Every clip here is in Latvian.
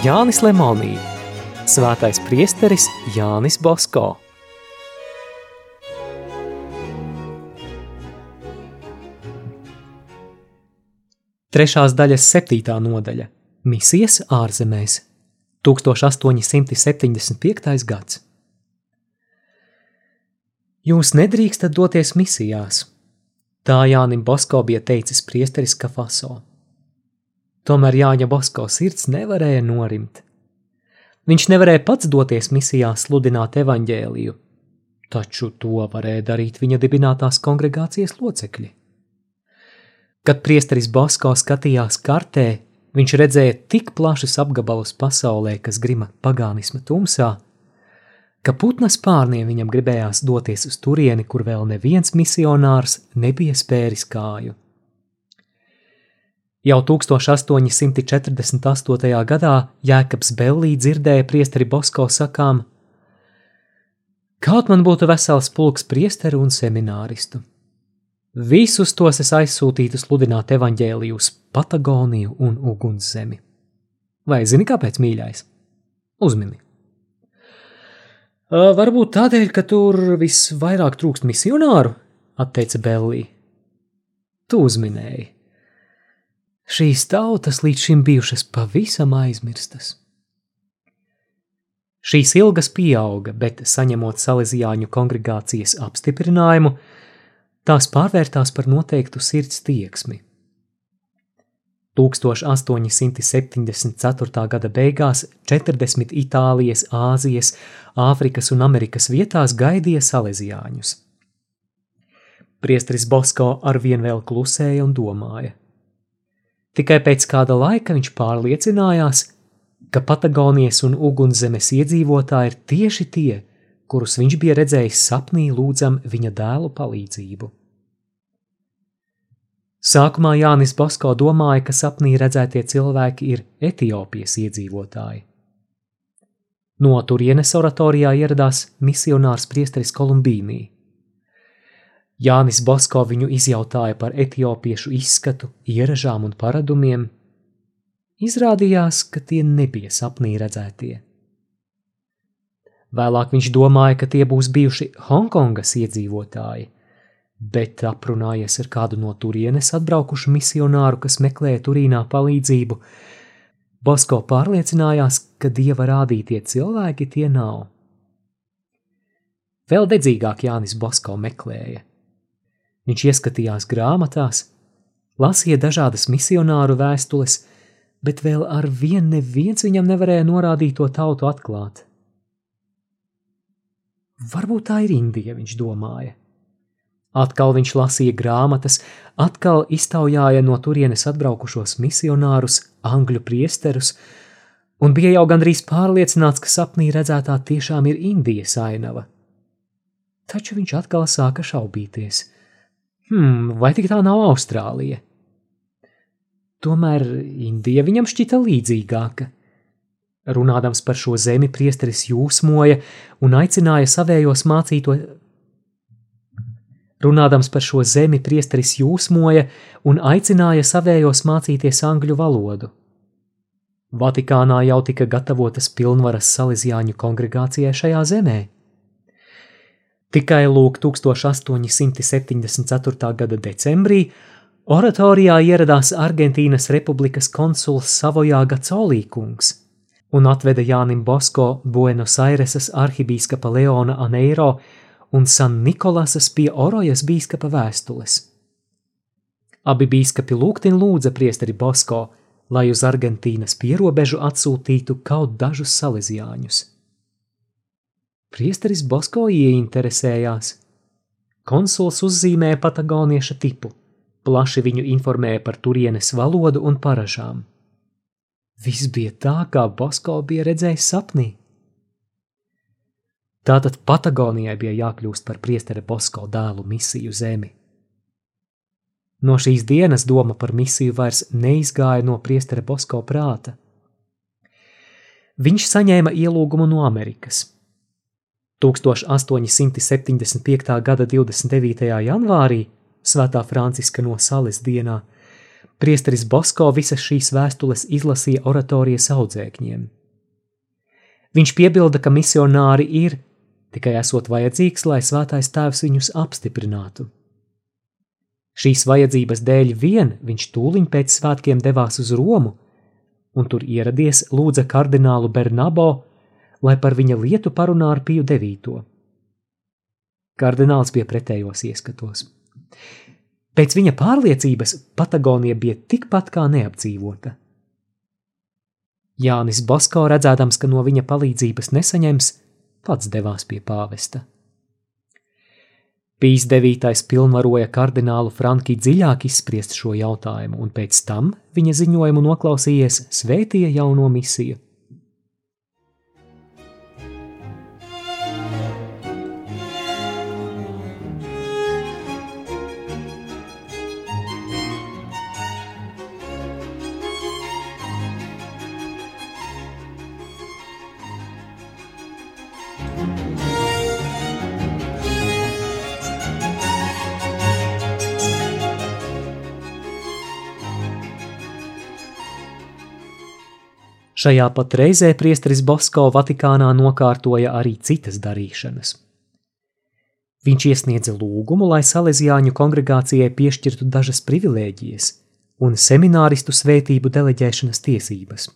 Jānis Lemonī, svētais priesteris Jānis Bosko. Trešās daļas septītā nodaļa – misijas ārzemēs, 1875. gads. Jūs nedrīkstat doties misijās. Tā Jānim Bosko bija teicis priesteris Kafaso. Tomēr Jāņa Bosko sirds nevarēja norimt. Viņš nevarēja pats doties misijā sludināt evaņģēliju, taču to varēja darīt viņa dibinātās kongregācijas locekļi. Kad priesteris Bosko skatījās kartē, viņš redzēja tik plašus apgabalus pasaulē, kas grima pagānisma tumsā, ka putnas pārniem viņam gribējās doties uz turieni, kur vēl neviens misionārs nebija spēris kāju. Jau 1848. gadā Jēkabs Bellī dzirdēja priesteri Bosko sakām: Kaut man būtu vesels pulks priesteru un semināristu. Visus tos es aizsūtītu sludināt evaņģēliju uz Patagoniju un ugunszemi. Vai zini, kāpēc mīļais? Uzmini! Varbūt tādēļ, ka tur visvairāk trūkst misionāru, atteica Bellī. Tu uzminēji. Šīs tautas līdz šim bijušas pavisam aizmirstas. Šīs ilgas pieauga, bet saņemot salīdzjāņu kongregācijas apstiprinājumu, tās pārvērtās par noteiktu sirds tieksmi. 1874. gada beigās 40 Itālijas, Āzijas, Āfrikas un Amerikas vietās gaidīja salēzijāņus. Priestris Bosko arvien vēl klusēja un domāja. Tikai pēc kāda laika viņš pārliecinājās, ka Patagonijas un ugunszemes iedzīvotāji ir tieši tie, kurus viņš bija redzējis sapnī lūdzam viņa dēlu palīdzību. Sākumā Jānis Basko domāja, ka sapnī redzētie cilvēki ir Etiopijas iedzīvotāji. No turienes oratorijā ieradās misionārs priesteris Kolumbīnī. Jānis Basko viņu izjautāja par etiopiešu izskatu, ieražām un paradumiem. Izrādījās, ka tie nebija sapnī redzētie. Vēlāk viņš domāja, ka tie būs bijuši Hongkongas iedzīvotāji – bet aprunājies ar kādu no turienes atbraukušu misionāru, kas meklēja Turīnā palīdzību. Bosko pārliecinājās, ka dieva rādītie cilvēki tie nav. Vēl dedzīgāk Jānis Bosko meklēja. Viņš ieskatījās grāmatās, lasīja dažādas misionāru vēstules, bet vēl ar vienu neviens viņam nevarēja norādīt to tautu atklāt. Varbūt tā ir Indija, viņš domāja. Atkal viņš lasīja grāmatas, atkal iztaujāja no turienes atbraukušos misionārus, angļu priesterus, un bija jau gandrīz pārliecināts, ka sapnī redzētā tiešām ir Indijas ainava. Taču viņš atkal sāka šaubīties. Hmm, vai tik tā nav Austrālija? Tomēr Indija viņam šķita līdzīgāka. Runādams par šo zemi, priesteris jūsmoja un aicināja savējos mācīto Runādams par šo zemi, priesteris jūsmoja un aicināja savējos mācīties angļu valodu. Vatikānā jau tika gatavotas pilnvaras salīdzjāņu kongregācijai šajā zemē. Tikai lūk 1874. gada decembrī oratorijā ieradās Argentīnas republikas konsuls Savojā Gacolīkungs un atveda Jānim Bosko Buenos Aireses arhibīskapa Leona Aneiro un San Nikolasas pie Orojas bīskapa vēstules. Abi bīskapi lūgtin lūdza priesteri Bosko, lai uz Argentīnas pierobežu atsūtītu kaut dažus salīdzjāņus. Priesteris Bosko ieinteresējās. Konsuls uzzīmēja patagonieša tipu, plaši viņu informēja par turienes valodu un paražām. Viss bija tā, kā Bosko bija redzējis sapnī. Tātad Patagonijai bija jākļūst par priestera Bosko dēlu misiju zemi. No šīs dienas doma par misiju vairs neizgāja no priestera Bosko prāta. Viņš saņēma ielūgumu no Amerikas. 1875. gada 29. janvārī, Svētā Franciska no Sales dienā, Priesteris Bosko visas šīs vēstules izlasīja oratorijas audzēkņiem. Viņš piebilda, ka misionāri ir, tikai esot vajadzīgs, lai svētais tēvs viņus apstiprinātu. Šīs vajadzības dēļ vien viņš tūliņ pēc svētkiem devās uz Romu, un tur ieradies lūdza kardinālu Bernabo, lai par viņa lietu parunā ar Piju devīto. Kardināls bija pretējos ieskatos. Pēc viņa pārliecības Patagonija bija tikpat kā neapdzīvota. Jānis Basko redzēdams, ka no viņa palīdzības nesaņems, pats devās pie pāvesta. Pīs devītais pilnvaroja kardinālu Franki dziļāk izspriest šo jautājumu, un pēc tam viņa ziņojumu noklausījies svētīja jauno misiju – Šajā pat reizē priesteris Bosko Vatikānā nokārtoja arī citas darīšanas. Viņš iesniedza lūgumu, lai Salesiāņu kongregācijai piešķirtu dažas privilēģijas un semināristu svētību deleģēšanas tiesības.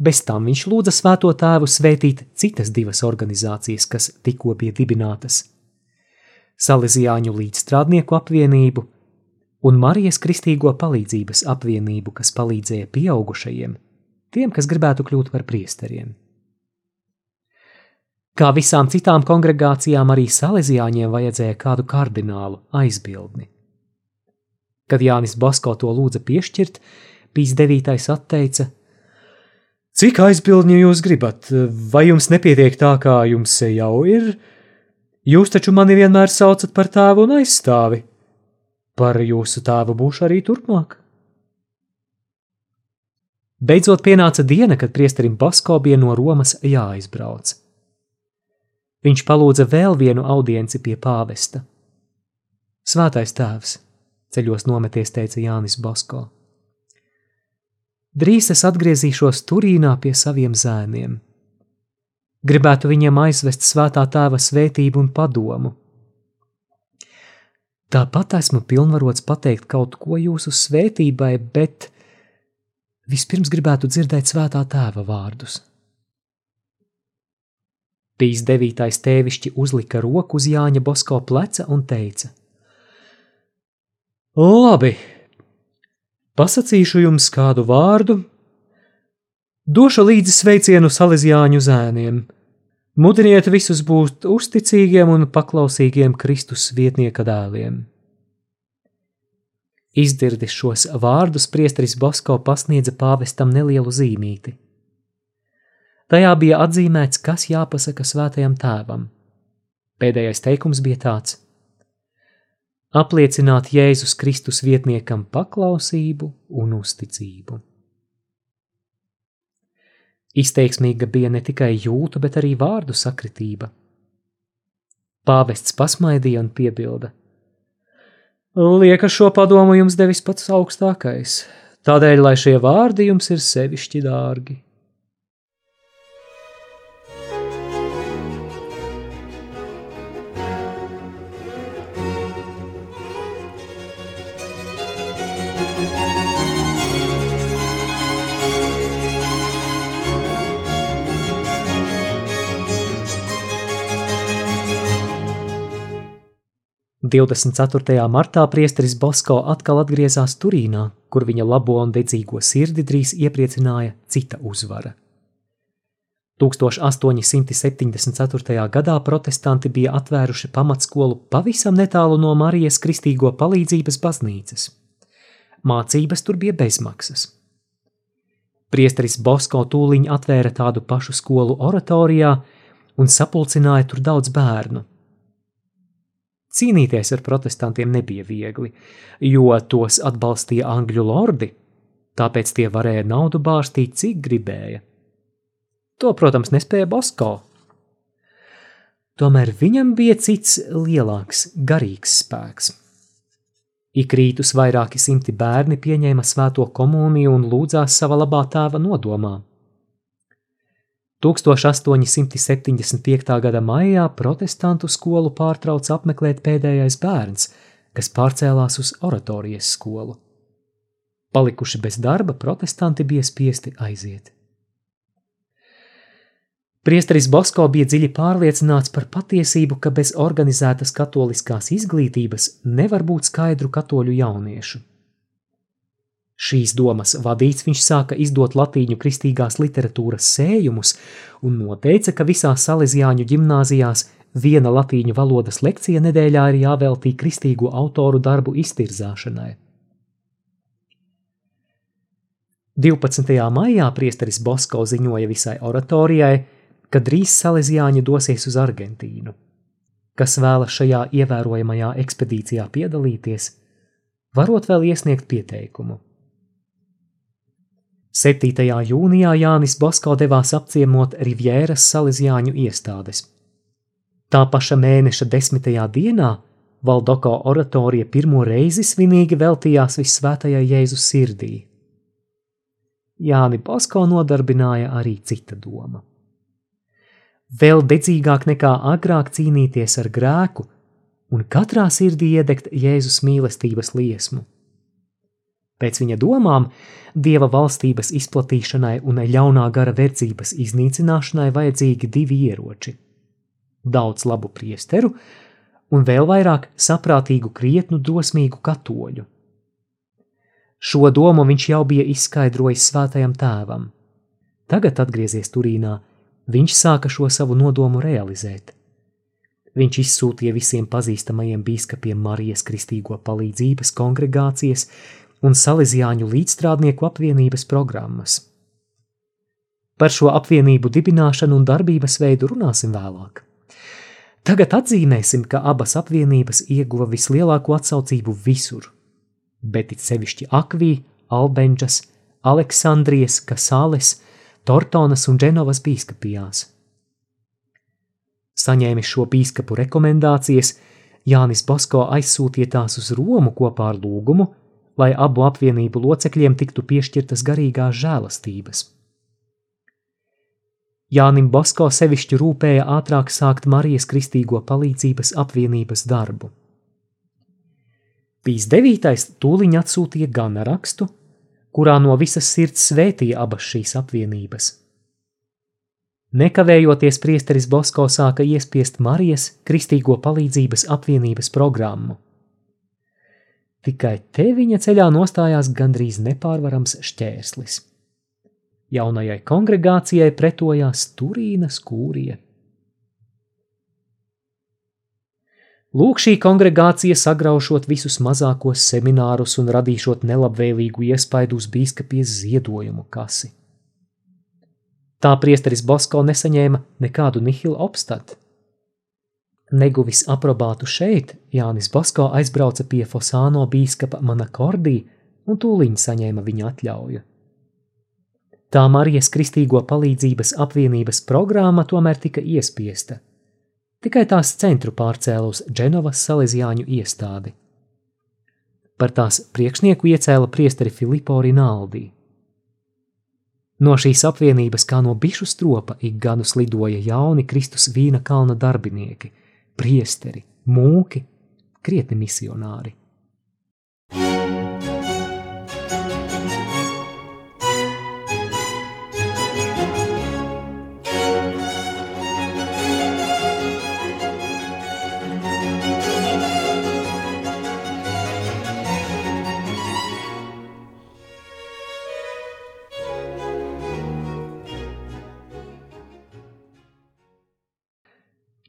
Bez tam viņš lūdza svēto tēvu svētīt citas divas organizācijas, kas tikko bija dibinātas – Salesiāņu līdzstrādnieku apvienību un Marijas Kristīgo palīdzības apvienību, kas palīdzēja pieaugušajiem – tiem, kas gribētu kļūt par priesteriem. Kā visām citām kongregācijām, arī salīdzjāņiem vajadzēja kādu kardinālu aizbildni. Kad Jānis Basko to lūdza piešķirt, Pīs 9. atteica: Cik aizbildņu jūs gribat, vai jums nepietiek tā, kā jums jau ir? Jūs taču mani vienmēr saucat par tēvu un aizstāvi. Par jūsu tēvu būšu arī turpmāk. Beidzot pienāca diena, kad priesterim Basko bija no Romas jāaizbrauc. Viņš palūdza vēl vienu audienci pie pāvesta. Svētais tēvs, ceļos nometies, teica Jānis Basko. Drīz es atgriezīšos Turīnā pie saviem zēniem. Gribētu viņiem aizvest svētā tēva svētību un padomu. Tāpat esmu pilnvarots pateikt kaut ko jūsu svētībai, bet Vispirms gribētu dzirdēt svētā tēva vārdus. Pīs devītais tēvišķi uzlika roku uz Jāņa Bosko pleca un teica: Labi, pasakīšu jums kādu vārdu, došu līdzi sveicienu salīdzjāņu zēniem, mudiniet visus būt uzticīgiem un paklausīgiem Kristus vietnieka dēliem. Izdzirdis šos vārdus, priesteris Bosko pasniedza pāvestam nelielu zīmīti. Tajā bija atzīmēts, kas jāpasaka svētajam tēvam. Pēdējais teikums bija tāds: apliecināt Jēzus Kristus vietniekam paklausību un uzticību. Izteiksmīga bija ne tikai jūtu, bet arī vārdu sakritība. Pāvests pasmaidīja un piebilda: Liekas, šo padomu jums devis pats augstākais, tādēļ, lai šie vārdi jums ir sevišķi dārgi. 24. martā priesteris Bosko atkal atgriezās Turīnā, kur viņa labo un dedzīgo sirdi drīz iepriecināja cita uzvara. 1874. gadā protestanti bija atvēruši pamatskolu pavisam netālu no Marijas Kristīgo palīdzības baznīcas. Mācības tur bija bezmaksas. Priesteris Bosko tūliņ atvēra tādu pašu skolu oratorijā un sapulcināja tur daudz bērnu – Cīnīties ar protestantiem nebija viegli, jo tos atbalstīja angļu lordi, tāpēc tie varēja naudu bārstīt, cik gribēja. To, protams, nespēja Bosko. Tomēr viņam bija cits lielāks garīgs spēks. Ik rītus vairāki simti bērni pieņēma svēto komuniju un lūdzās sava labā tēva nodomā. 1875. gada maijā protestantu skolu pārtrauc apmeklēt pēdējais bērns, kas pārcēlās uz oratorijas skolu. Palikuši bez darba, protestanti bija spiesti aiziet. Priesteris Bosko bija dziļi pārliecināts par patiesību, ka bez organizētas katoliskās izglītības nevar būt skaidru katoļu jauniešu. Šīs domas vadīts viņš sāka izdot latīņu kristīgās literatūras sējumus un noteica, ka visās salīdzjāņu ģimnāzijās viena latīņu valodas lekcija nedēļā ir jāveltī kristīgo autoru darbu iztirzāšanai. 12. maijā priesteris Bosko ziņoja visai oratorijai, ka drīz salīdzjāņi dosies uz Argentīnu. Kas vēlas šajā ievērojamajā ekspedīcijā piedalīties, varot vēl iesniegt pieteikumu. 7. jūnijā Jānis Bosko devās apciemot Rivjēras salīdzjāņu iestādes. Tā paša mēneša 10. dienā Valdoko oratorija pirmo reizi svinīgi veltījās visvētajai Jēzus sirdī. Jāni Bosko nodarbināja arī cita doma vēl dedzīgāk nekā agrāk cīnīties ar grēku un katrā sirdī iedegt Jēzus mīlestības liesmu. Pēc viņa domām, dieva valstības izplatīšanai un ļaunā gara verdzības iznīcināšanai vajadzīgi divi ieroči - daudz labu priesteru un vēl vairāk saprātīgu, krietnu, drosmīgu katoļu. Šo domu viņš jau bija izskaidrojis svētajam tēvam. Tagad, atgriezies Turīnā, viņš sāka šo savu nodomu realizēt. Viņš izsūtīja visiem pazīstamajiem biskupiem Marijas Kristīgo palīdzības kongregācijas un Salīzjāņu līdzstrādnieku apvienības programmas. Par šo apvienību dibināšanu un darbības veidu runāsim vēlāk. Tagad atzīmēsim, ka abas apvienības ieguva vislielāko atsaucību visur, bet it sevišķi Akvī, Albenčas, Aleksandrijas, Kasāles, Tortonas un Dženovas bīskapijās. Saņēmis šo bīskapu rekomendācijas, Jānis Bosko aizsūtīja tās uz Romu kopā ar lūgumu, lai abu apvienību locekļiem tiktu piešķirtas garīgās žēlastības. Jānim Bosko sevišķi rūpēja ātrāk sākt Marijas Kristīgo palīdzības apvienības darbu. Pīs devītais tūliņ atsūtīja gana rakstu, kurā no visas sirds svētīja abas šīs apvienības. Nekavējoties priesteris Bosko sāka iespiest Marijas kristīgo palīdzības apvienības programmu. Tikai te viņa ceļā nostājās gandrīz nepārvarams šķērslis. Jaunajai kongregācijai pretojās Turīnas kūrija. Lūk, šī kongregācija sagraušot visus mazākos seminārus un radīšot nelabvēlīgu iespaidu uz bīskapies ziedojumu kasi. Tā priesteris Bosko nesaņēma nekādu nihilu obstatu. Neguvis aprobātu šeit, Jānis Bosko aizbrauca pie Fosāno bīskapa Manakordī un tūliņ saņēma viņa atļauju. Tā Marijas Kristīgo palīdzības apvienības programma tomēr tika iespiesta – tikai tās centru pārcēla uz Dženovas salīdzjāņu iestādi. Par tās priekšnieku iecēla priesteri Filipo Rinaldi. No šīs apvienības kā no bišu stropa ik gadus lidoja jauni Kristus vīna kalna darbinieki, priesteri, mūki, krietni misionāri.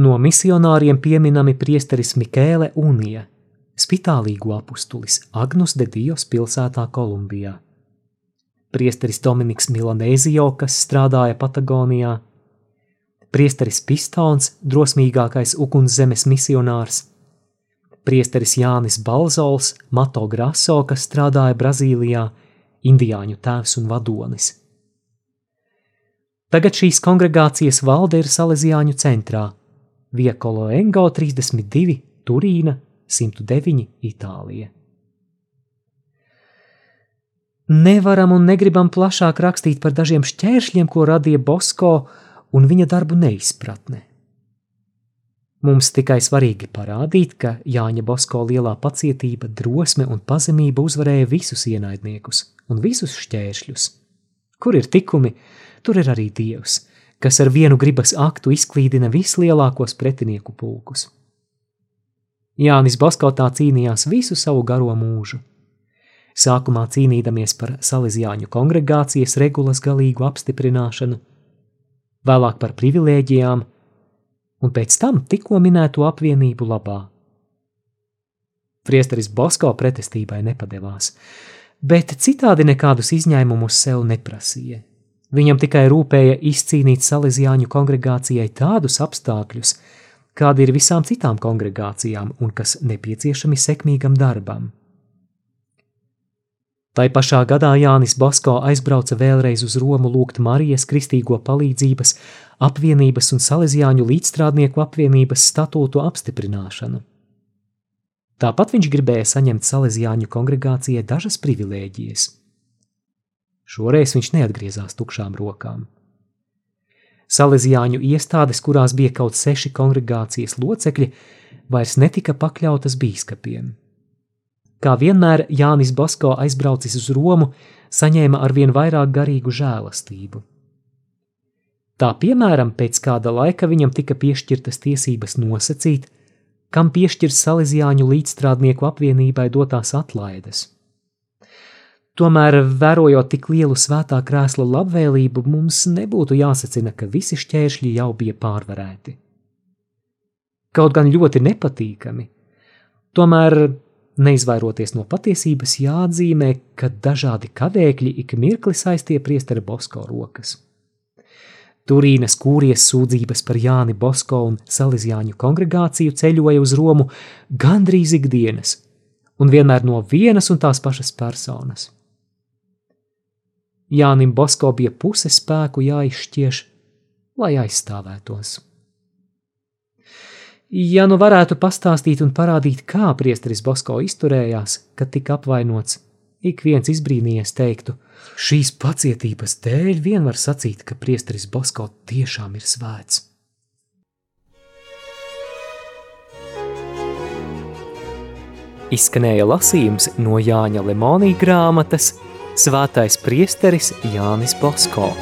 No misionāriem pieminami priesteris Mikēle Unija, spitālīgu apustulis Agnus de Dios pilsētā Kolumbijā. Priesteris Dominiks Milanēzio, kas strādāja Patagonijā, priesteris Pistons, drosmīgākais ugunszemes misionārs, priesteris Jānis Balzols, Mato Graso, kas strādāja Brazīlijā, indiāņu tēvs un vadonis. Tagad šīs kongregācijas valde ir Salesiāņu centrā – Viekolo Engo 32, Turīna 109, Itālija. Nevaram un negribam plašāk rakstīt par dažiem šķēršļiem, ko radīja Bosko un viņa darbu neizpratne. Mums tikai svarīgi parādīt, ka Jāņa Bosko lielā pacietība, drosme un pazemība uzvarēja visus ienaidniekus un visus šķēršļus. Kur ir tikumi, tur ir arī Dievs, kas ar vienu gribas aktu izklīdina vislielākos pretinieku pulkus. Jānis Bosko tā cīnījās visu savu garo mūžu sākumā cīnīdamies par salīdzjāņu kongregācijas regulas galīgu apstiprināšanu, vēlāk par privilēģijām, un pēc tam tikko minēto apvienību labā. Priesteris Bosko pretestībai nepadevās, bet citādi nekādus izņēmumus sev neprasīja. Viņam tikai rūpēja izcīnīt salīdzjāņu kongregācijai tādus apstākļus, kādi ir visām citām kongregācijām un kas nepieciešami sekmīgam darbam. Tai pašā gadā Jānis Basko aizbrauca vēlreiz uz Romu lūgt Marijas kristīgo palīdzības, apvienības un salīdzjāņu līdzstrādnieku apvienības statūtu apstiprināšanu. Tāpat viņš gribēja saņemt salīdzjāņu kongregācijai dažas privilēģijas. Šoreiz viņš neatgriezās tukšām rokām. Salīdzjāņu iestādes, kurās bija kaut seši kongregācijas locekļi, vairs netika pakļautas bīskapiem. Kā vienmēr Jānis Basko aizbraucis uz Romu, saņēma arvien vairāk garīgu žēlastību. Tā piemēram, pēc kāda laika viņam tika piešķirtas tiesības nosacīt, kam piešķirs Salīzjāņu līdzstrādnieku apvienībai dotās atlaides. Tomēr, vērojot tik lielu svētā krēsla labvēlību, mums nebūtu jāsacina, ka visi šķēršļi jau bija pārvarēti. Kaut gan ļoti nepatīkami, tomēr Neizvairoties no patiesības, jāatzīmē, ka dažādi kavēkļi ik mirkli saistīja priestera Bosko rokas. Turīnas kūries sūdzības par Jāni Bosko un Salīzjāņu kongregāciju ceļoja uz Romu gandrīz ikdienas, un vienmēr no vienas un tās pašas personas. Jānim Bosko bija puse spēku jāizšķieš, lai aizstāvētos. Ja nu varētu pastāstīt un parādīt, kā priesteris Bosko izturējās, kad tika apvainots, ik viens izbrīnījies teiktu, šīs pacietības dēļ vien var sacīt, ka priesteris Bosko tiešām ir svēts. Izskanēja lasījums no Jāņa Lemonija grāmatas Svētais priesteris Jānis Bosko.